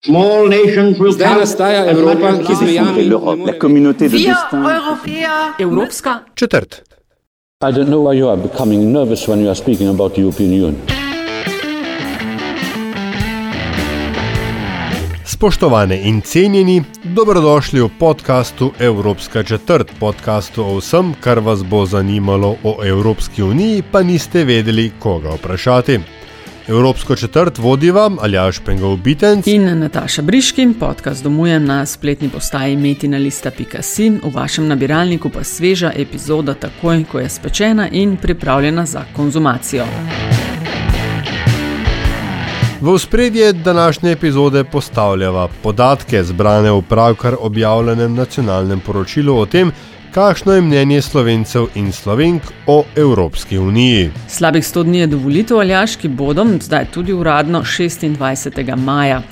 Zdaj nastaja Evropa, ki z mejami la communauté de destin. Evropska Četrt. I don't know why you are becoming nervous when you are speaking about the European Union. Spoštovane in cenjeni, dobrodošli v podkastu Evropska četrt, podkastu o vsem, kar vas bo zanimalo o Evropski uniji, pa niste vedeli, koga vprašati. Evropsko četrt vodi vam Aljaš Pengov Bitenc in Nataša Briški, podcast domujem na spletni postaji metinalista.si, v vašem nabiralniku pa sveža epizoda takoj, ko je spečena in pripravljena za konzumacijo. V spredje današnje epizode postavljava podatke zbrane v pravkar objavljenem nacionalnem poročilu o tem, kakšno je mnenje slovencev in slovenk o Evropski uniji. Slabih 100 dni je do volitev Aljaški bodo, zdaj tudi uradno 26. maja.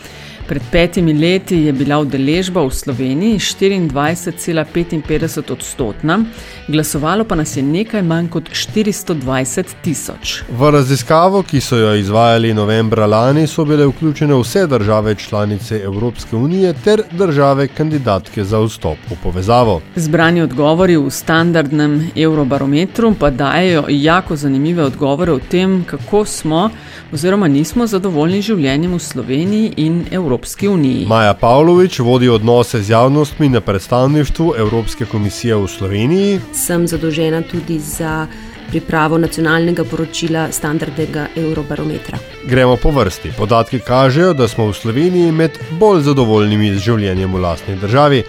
Pred petimi leti je bila udeležba v Sloveniji 24,55 odstotna, glasovalo pa nas je nekaj manj kot 420 tisoč. V raziskavo, ki so jo izvajali novembra lani, so bile vključene vse države članice Evropske unije ter države kandidatke za vstop v povezavo. Zbrani odgovori v standardnem eurobarometru pa dajo jako zanimive odgovore o tem, kako smo oziroma nismo zadovoljni življenjem v Sloveniji in Evropski uniji. Maja Pavlović vodi odnose z javnostmi na predstavništvu Evropske komisije v Sloveniji. Sem zadolžena tudi za pripravo nacionalnega poročila standardnega eurobarometra. Gremo po vrsti. Podatki kažejo, da smo v Sloveniji med bolj zadovoljnimi z življenjem v lastni državi.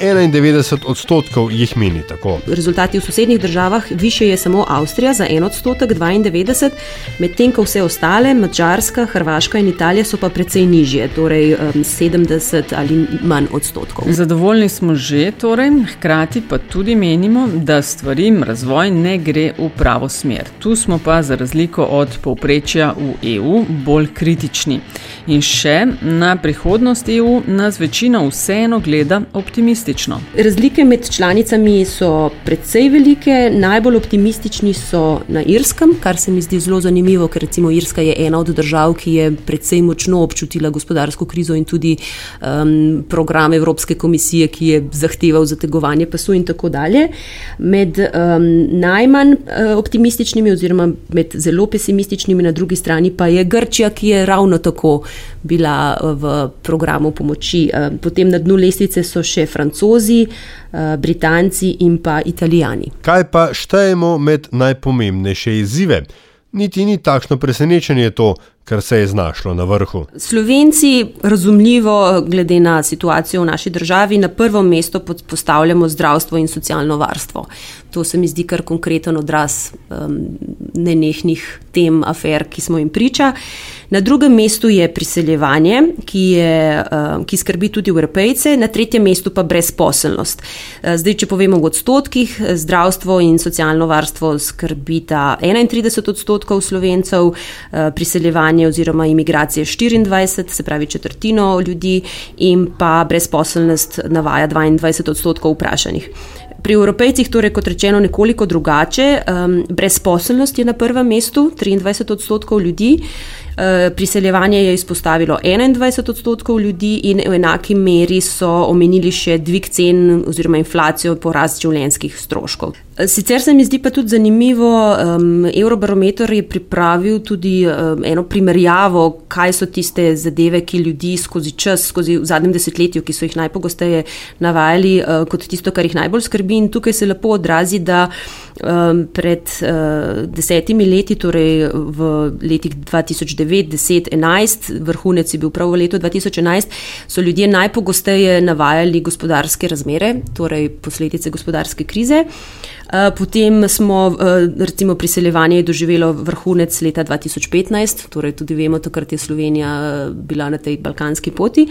91 odstotkov jih meni tako. Rezultati v sosednjih državah više je samo Avstrija za en odstotek, 92, medtem ko vse ostale, Mačarska, Hrvaška in Italija so pa precej nižje, torej um, 70 ali manj odstotkov. Zadovoljni smo že, torej, hkrati pa tudi menimo, da stvari razvoj ne gre v pravo smer. Tu smo pa za razliko od povprečja v EU bolj kritični. In še na prihodnost EU nas večina vseeno gleda optimistično. Razlike med članicami so precej velike, najbolj optimistični so na Irskem, kar se mi zdi zelo zanimivo, ker recimo Irska je ena od držav, ki je precej močno občutila gospodarsko krizo in tudi um, program Evropske komisije, ki je zahteval zategovanje pasu in tako dalje. Med um, najmanj uh, optimističnimi oziroma med zelo pesimističnimi na drugi strani pa je Grčija, ki je ravno tako bila v programu pomoči. Potem na dnu lestvice so še francozi, uh, britanci in pa italijani. Kaj pa štejemo med najpomembnejše izzive? Niti ni takšno presenečenje to, kar se je znašlo na vrhu. Slovenci, razumljivo, glede na situacijo v naši državi, na prvo mesto postavljamo zdravstvo in socialno varstvo. To se mi zdi kar konkreten odraz um, nenehnih tem, afer, ki smo jim priča. Na drugem mestu je priseljevanje, ki, je, um, ki skrbi tudi evropejce, na tretjem mestu pa brezposelnost. Zdaj, če povemo v odstotkih, zdravstvo in socialno varstvo skrbita 31 odstotkov slovencev, priseljevanje oziroma imigracije 24, se pravi četrtino ljudi, in pa brezposelnost navaja 22 odstotkov vprašanih. Pri evropejcih, torej kot rečeno, nekoliko drugače. Um, brezposelnost je na prvem mestu, 23 odstotkov ljudi, priseljevanje je izpostavilo 21 odstotkov ljudi, in v enaki meri so omenili še dvig cen oziroma inflacijo, porast življenjskih stroškov. Sicer se mi zdi pa tudi zanimivo, um, Eurobarometer je pripravil tudi um, eno primerjavo, kaj so tiste zadeve, ki ljudi skozi čas, skozi v zadnjem desetletju, ki so jih najpogosteje navajali uh, kot tisto, kar jih najbolj skrbi. In tukaj se lepo odrazi, da um, pred uh, desetimi leti, torej v letih 2009, 10, 11, vrhunec je bil prav v letu 2011, so ljudje najpogosteje navajali gospodarske razmere, torej posledice gospodarske krize. Potem smo, recimo, priseljevanje doživelo vrhunec leta 2015, torej tudi vemo, takrat je Slovenija bila na tej balkanski poti.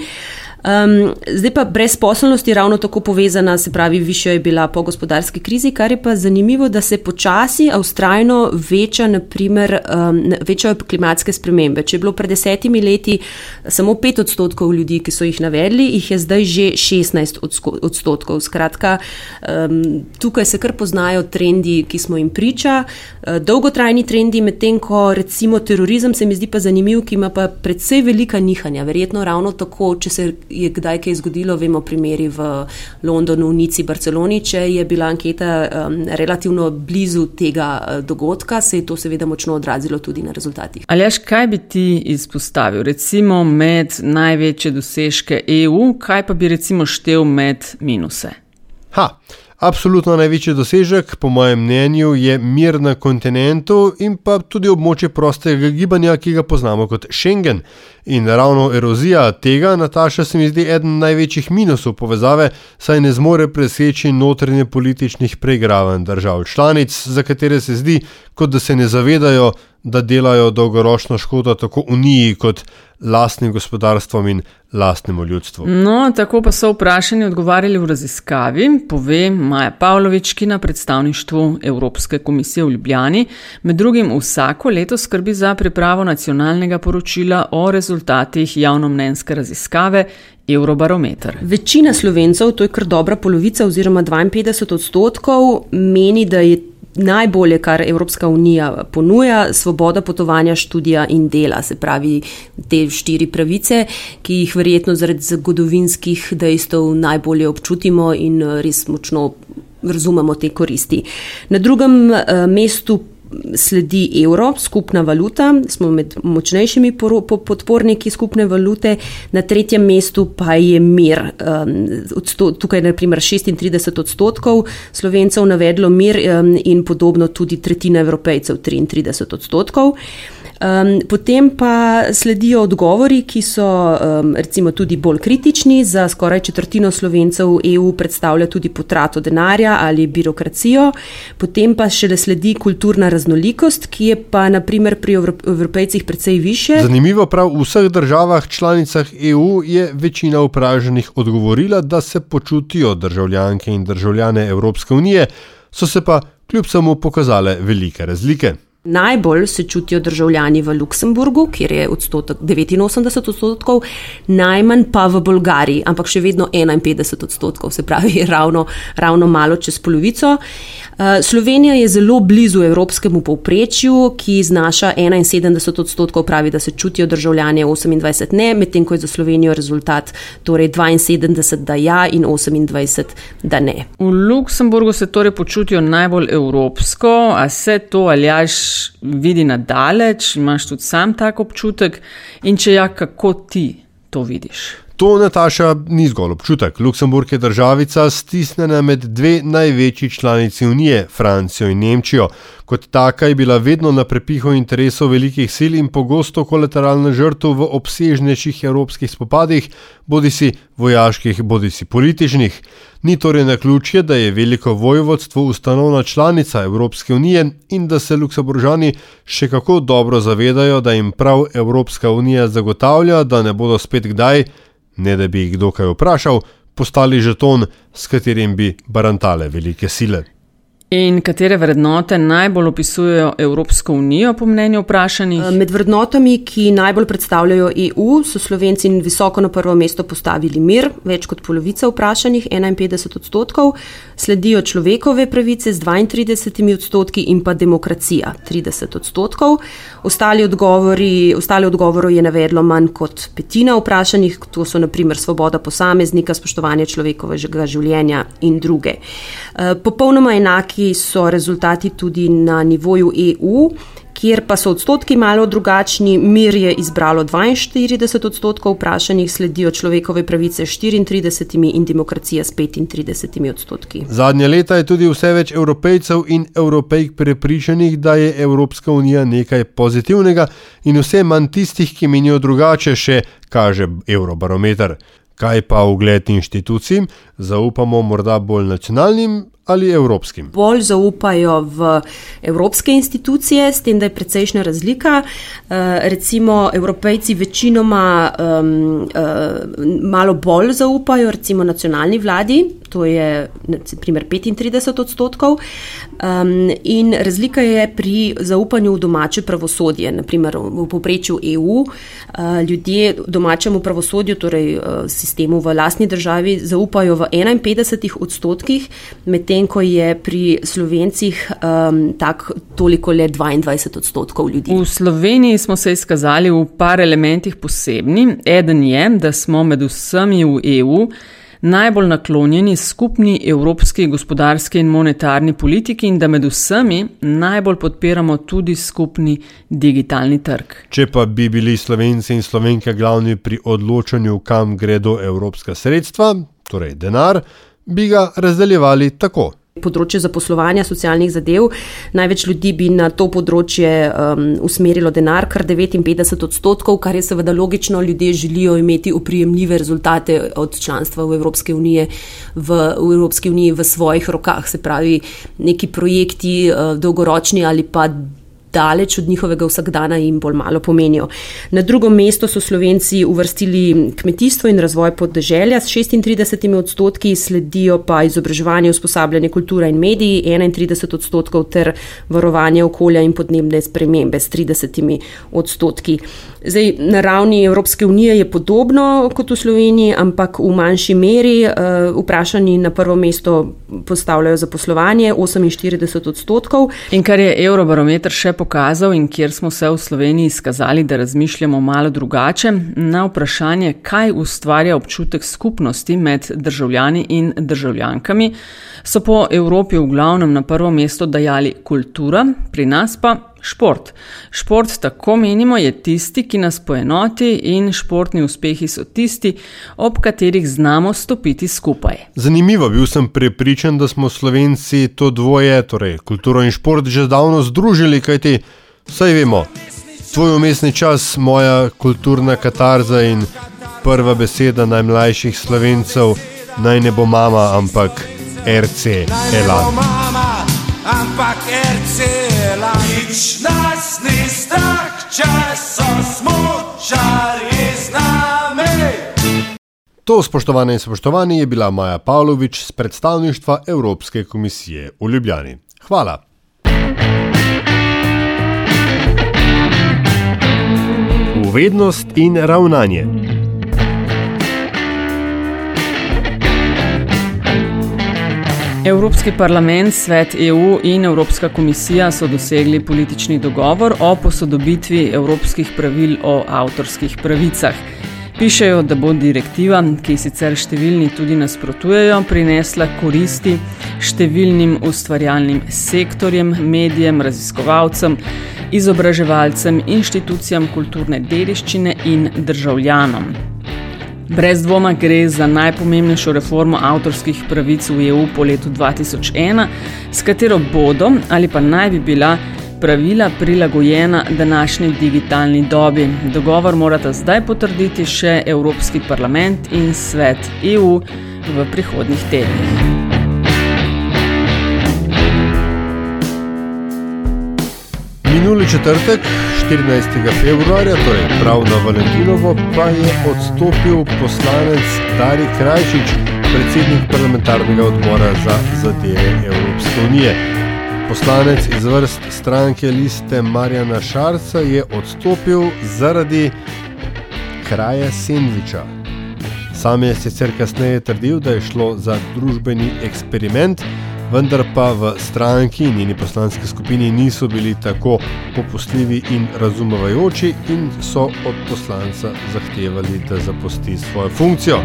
Um, zdaj pa brezposelnost je ravno tako povezana, se pravi, više je bila po gospodarski krizi, kar je pa zanimivo, da se počasi, a ustrajno veča, naprimer, um, večajo klimatske spremembe. Če je bilo pred desetimi leti samo pet odstotkov ljudi, ki so jih navedli, jih je zdaj že 16 odstotkov. Skratka, um, tukaj se kar poznajo trendi, ki smo jim priča, uh, dolgotrajni trendi, medtem ko recimo terorizem se mi zdi pa zanimiv, ki ima pa predvsej velika nihanja. Verjetno ravno tako, če se je kdaj kaj zgodilo, vemo primeri v Londonu, Nici, Barceloni, če je bila anketa um, relativno blizu tega uh, dogodka, se je to seveda močno odrazilo tudi na rezultatih. Ali ješ, kaj bi ti izpostavil, recimo med največje dosežke EU, kaj pa bi recimo štev med minuse? Ha. Absolutno največji dosežek, po mojem mnenju, je mir na kontinentu in pa tudi območje prostega gibanja, ki ga poznamo kot Schengen. In ravno erozija tega, Nataša, se mi zdi eden največjih minusov povezave, saj ne zmore preseči notranje političnih preigravanj držav članic, za katere se zdi, kot da se ne zavedajo, da delajo dolgoročno škodo tako Uniji kot lastnim gospodarstvom in lastnemu ljudstvu. No, tako pa so vprašani odgovarjali v raziskavi, pove Maja Pavlović, ki na predstavništvu Evropske komisije v Ljubljani med drugim vsako leto skrbi za pripravo nacionalnega poročila o rezultatih javnomnenjske raziskave. Eurobarometer. Večina slovencev, to je kar dobra polovica, oziroma 52 odstotkov, meni, da je najbolje, kar Evropska unija ponuja, svoboda potovanja, študija in dela, se pravi te štiri pravice, ki jih verjetno zaradi zgodovinskih dejstev najbolje občutimo in res močno razumemo te koristi. Na drugem uh, mestu sledi evro, skupna valuta, smo med močnejšimi podporniki skupne valute, na tretjem mestu pa je mir. Um, tukaj je naprimer 36 odstotkov slovencev navedlo mir um, in podobno tudi tretjina evropejcev 33 odstotkov. Um, potem pa sledijo odgovori, ki so um, recimo tudi bolj kritični. Za skoraj četrtino slovencev EU predstavlja tudi potrato denarja ali birokracijo. Potem pa še le sledi kulturna raznolikost, ki je pa naprimer pri evropejcih precej više. Zanimivo, prav v vseh državah članicah EU je večina vprašanih odgovorila, da se počutijo državljanke in državljane Evropske unije, so se pa kljub samo pokazale velike razlike. Najbolj se čutijo državljani v Luksemburgu, kjer je odstotek 89 odstotkov, najmanj pa v Bolgariji, ampak še vedno 51 odstotkov, se pravi, ravno, ravno malo čez polovico. Eh, Slovenija je zelo blizu evropskemu povprečju, ki znaša 71 odstotkov, pravi, da se čutijo državljani, 28 ne, medtem ko je za Slovenijo rezultat torej 72, da ja in 28, da ne. V Luksemburgu se torej počutijo najbolj evropsko, a se to aljaš vidi nadaleč, imaš tudi sam tak občutek in če ja, kako ti to vidiš? To, Nataša, ni zgolj občutek. Luksemburg je državica stisnjena med dve največji članici Unije, Francijo in Nemčijo. Kot taka je bila vedno na prepihu interesov velikih sil in pogosto kolateralna žrtev v obsežnejših evropskih spopadih, bodi si vojaških, bodi si političnih. Ni torej na ključje, da je veliko vojvodstvo ustanovna članica Evropske unije in da se luksemburžani še kako dobro zavedajo, da jim prav Evropska unija zagotavlja, da ne bodo spet kdaj ne da bi jih kdo kaj vprašal, postali žeton, s katerim bi barantale velike sile. In katere vrednote najbolj opisujejo Evropsko unijo, po mnenju vprašanih? Eh, med vrednotami, ki najbolj predstavljajo EU, so Slovenci visoko na prvo mesto postavili mir, več kot polovica vprašanih, 51 odstotkov, sledijo človekove pravice z 32 odstotki in pa demokracija, 30 odstotkov. Ostali odgovori, ostali odgovorov je navedlo manj kot petina vprašanih, to so naprimer svoboda posameznika, spoštovanje človekovega življenja in druge. Eh, popolnoma enaki enaki so rezultati tudi na nivoju EU, kjer pa so odstotki malo drugačni. Mir je izbralo 42 odstotkov vprašanih, sledijo človekove pravice 34 in demokracija s 35 odstotki. Zadnje leta je tudi vse več evropejcev in evropejk prepričanih, da je Evropska unija nekaj pozitivnega in vse manj tistih, ki menijo drugače, še kaže Eurobarometer. Kaj pa ugled inštitucij, zaupamo morda bolj nacionalnim ali evropskim? Bolj zaupajo v evropske institucije, s tem, da je precejšna razlika. Eh, recimo, evropejci večinoma um, uh, malo bolj zaupajo recimo nacionalni vladi, to je naprimer 35 odstotkov. Um, in razlika je pri zaupanju v domače pravosodje, naprimer v povprečju EU. Uh, ljudje domačemu pravosodju, torej uh, sistemu v lastni državi, zaupajo v 51 odstotkih, medtem ko je pri slovencih um, tak toliko le 22 odstotkov ljudi. V Sloveniji smo se izkazali v par elementih posebni. Eden je, da smo med vsemi v EU najbolj naklonjeni skupni evropski gospodarski in monetarni politiki in da med vsemi najbolj podpiramo tudi skupni digitalni trg. Če pa bi bili slovenci in slovenke glavni pri odločanju, kam gredo evropska sredstva, torej denar, bi ga razdeljevali tako področje zaposlovanja, socialnih zadev. Največ ljudi bi na to področje um, usmerilo denar, kar 59 odstotkov, kar je seveda logično. Ljudje želijo imeti oprijemljive rezultate od članstva v Evropski uniji v, v, Evropski uniji v svojih rokah, se pravi neki projekti uh, dolgoročni ali pa daleč od njihovega vsakdana in bolj malo pomenijo. Na drugo mesto so Slovenci uvrstili kmetijstvo in razvoj podeželja s 36 odstotki, sledijo pa izobraževanje, usposabljanje, kultura in mediji 31 odstotkov ter varovanje okolja in podnebne spremembe s 30 odstotki. Zdaj, na ravni Evropske unije je podobno kot v Sloveniji, ampak v manjši meri. Uh, vprašani na prvo mesto postavljajo zaposlovanje 48 odstotkov. In kar je Eurobarometer še pokazal, in kjer smo se v Sloveniji izkazali, da razmišljamo malo drugače, na vprašanje, kaj ustvarja občutek skupnosti med državljani in državljankami, so po Evropi v glavnem na prvo mesto dajali kultura, pri nas pa šport. Šport, tako menimo, je tisti, ki nas poenoti, in športni uspehi so tisti, ob katerih znamo stopiti skupaj. Zanimivo, bil sem prepričan, da smo slovenci to dvoje, torej kulturo in šport, že davno združili, kajti vsaj vemo. Tvoj umestni čas, moja kulturna katarza in prva beseda najmlajših slovencev, naj ne bo mama, ampak RC Elan. Ampak RC nič nas ni strah, če so smočari z nami. To, spoštovane in spoštovani, je bila Maja Pavlović z predstavništva Evropske komisije v Ljubljani. Hvala. Uvednost in ravnanje. Evropski parlament, svet EU in Evropska komisija so dosegli politični dogovor o posodobitvi evropskih pravil o avtorskih pravicah. Pišejo, da bo direktiva, ki sicer številni tudi nasprotujejo, prinesla koristi številnim ustvarjalnim sektorjem, medijem, raziskovalcem, izobraževalcem, inštitucijam kulturne dediščine in državljanom. Brez dvoma gre za najpomembnejšo reformo avtorskih pravic v EU po letu 2001, s katero bodo ali pa naj bi bila pravila prilagojena današnji digitalni dobi. Dogovor morata zdaj potrditi še Evropski parlament in svet EU v prihodnjih tednih. Minuli četrtek, 14. februarja, torej prav na Valentinovo, pa je odstopil poslanec Dari Krajčič, predsednik parlamentarnega odbora za zadeve Evropske unije. Poslanec iz vrst stranke liste Marjana Šarca je odstopil zaradi kraja Sendviča. Sam je sicer kasneje trdil, da je šlo za družbeni eksperiment vendar pa v stranki in njeni poslanski skupini niso bili tako popustljivi in razumevajoči in so od poslanca zahtevali, da zapusti svojo funkcijo.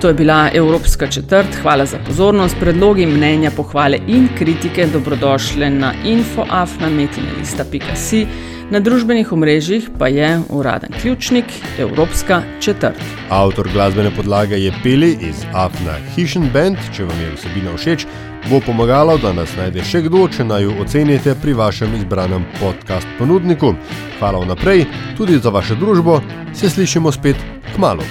To je bila Evropska četrt. Hvala za pozornost. Predlogi, mnenja, pohvale in kritike dobrodošle na infoafnametinelista.si. Na družbenih omrežjih pa je uraden ključnik Evropska četrt. Avtor glasbene podlage je Peli iz Afna Hishen Band. Če vam je vsebina všeč, bo pomagalo, da nas najde še kdo, če naj jo ocenite pri vašem izbranem podcast ponudniku. Hvala vnaprej tudi za vašo družbo, se slišimo spet k malu.